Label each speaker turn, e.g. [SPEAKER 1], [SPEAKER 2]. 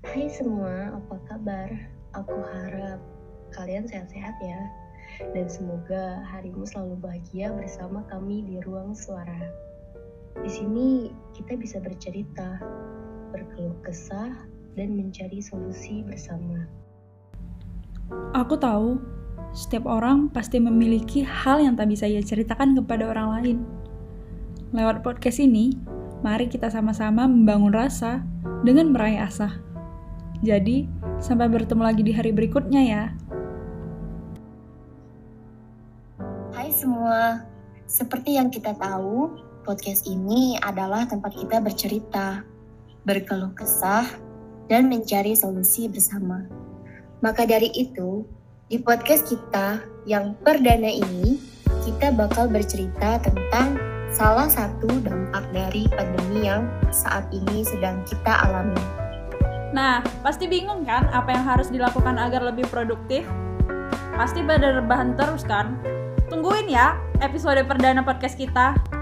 [SPEAKER 1] Hai semua, apa kabar? Aku harap kalian sehat-sehat ya. Dan semoga harimu selalu bahagia bersama kami di Ruang Suara. Di sini kita bisa bercerita, berkeluh kesah, dan mencari solusi bersama.
[SPEAKER 2] Aku tahu, setiap orang pasti memiliki hal yang tak bisa ia ceritakan kepada orang lain. Lewat podcast ini, mari kita sama-sama membangun rasa dengan meraih asa. Jadi, sampai bertemu lagi di hari berikutnya ya.
[SPEAKER 3] Hai semua, seperti yang kita tahu, podcast ini adalah tempat kita bercerita, berkeluh kesah, dan mencari solusi bersama. Maka dari itu, di podcast kita yang perdana ini, kita bakal bercerita tentang salah satu dampak dari pandemi yang saat ini sedang kita alami.
[SPEAKER 2] Nah, pasti bingung kan apa yang harus dilakukan agar lebih produktif? Pasti pada rebahan terus kan? Tungguin ya episode perdana podcast kita.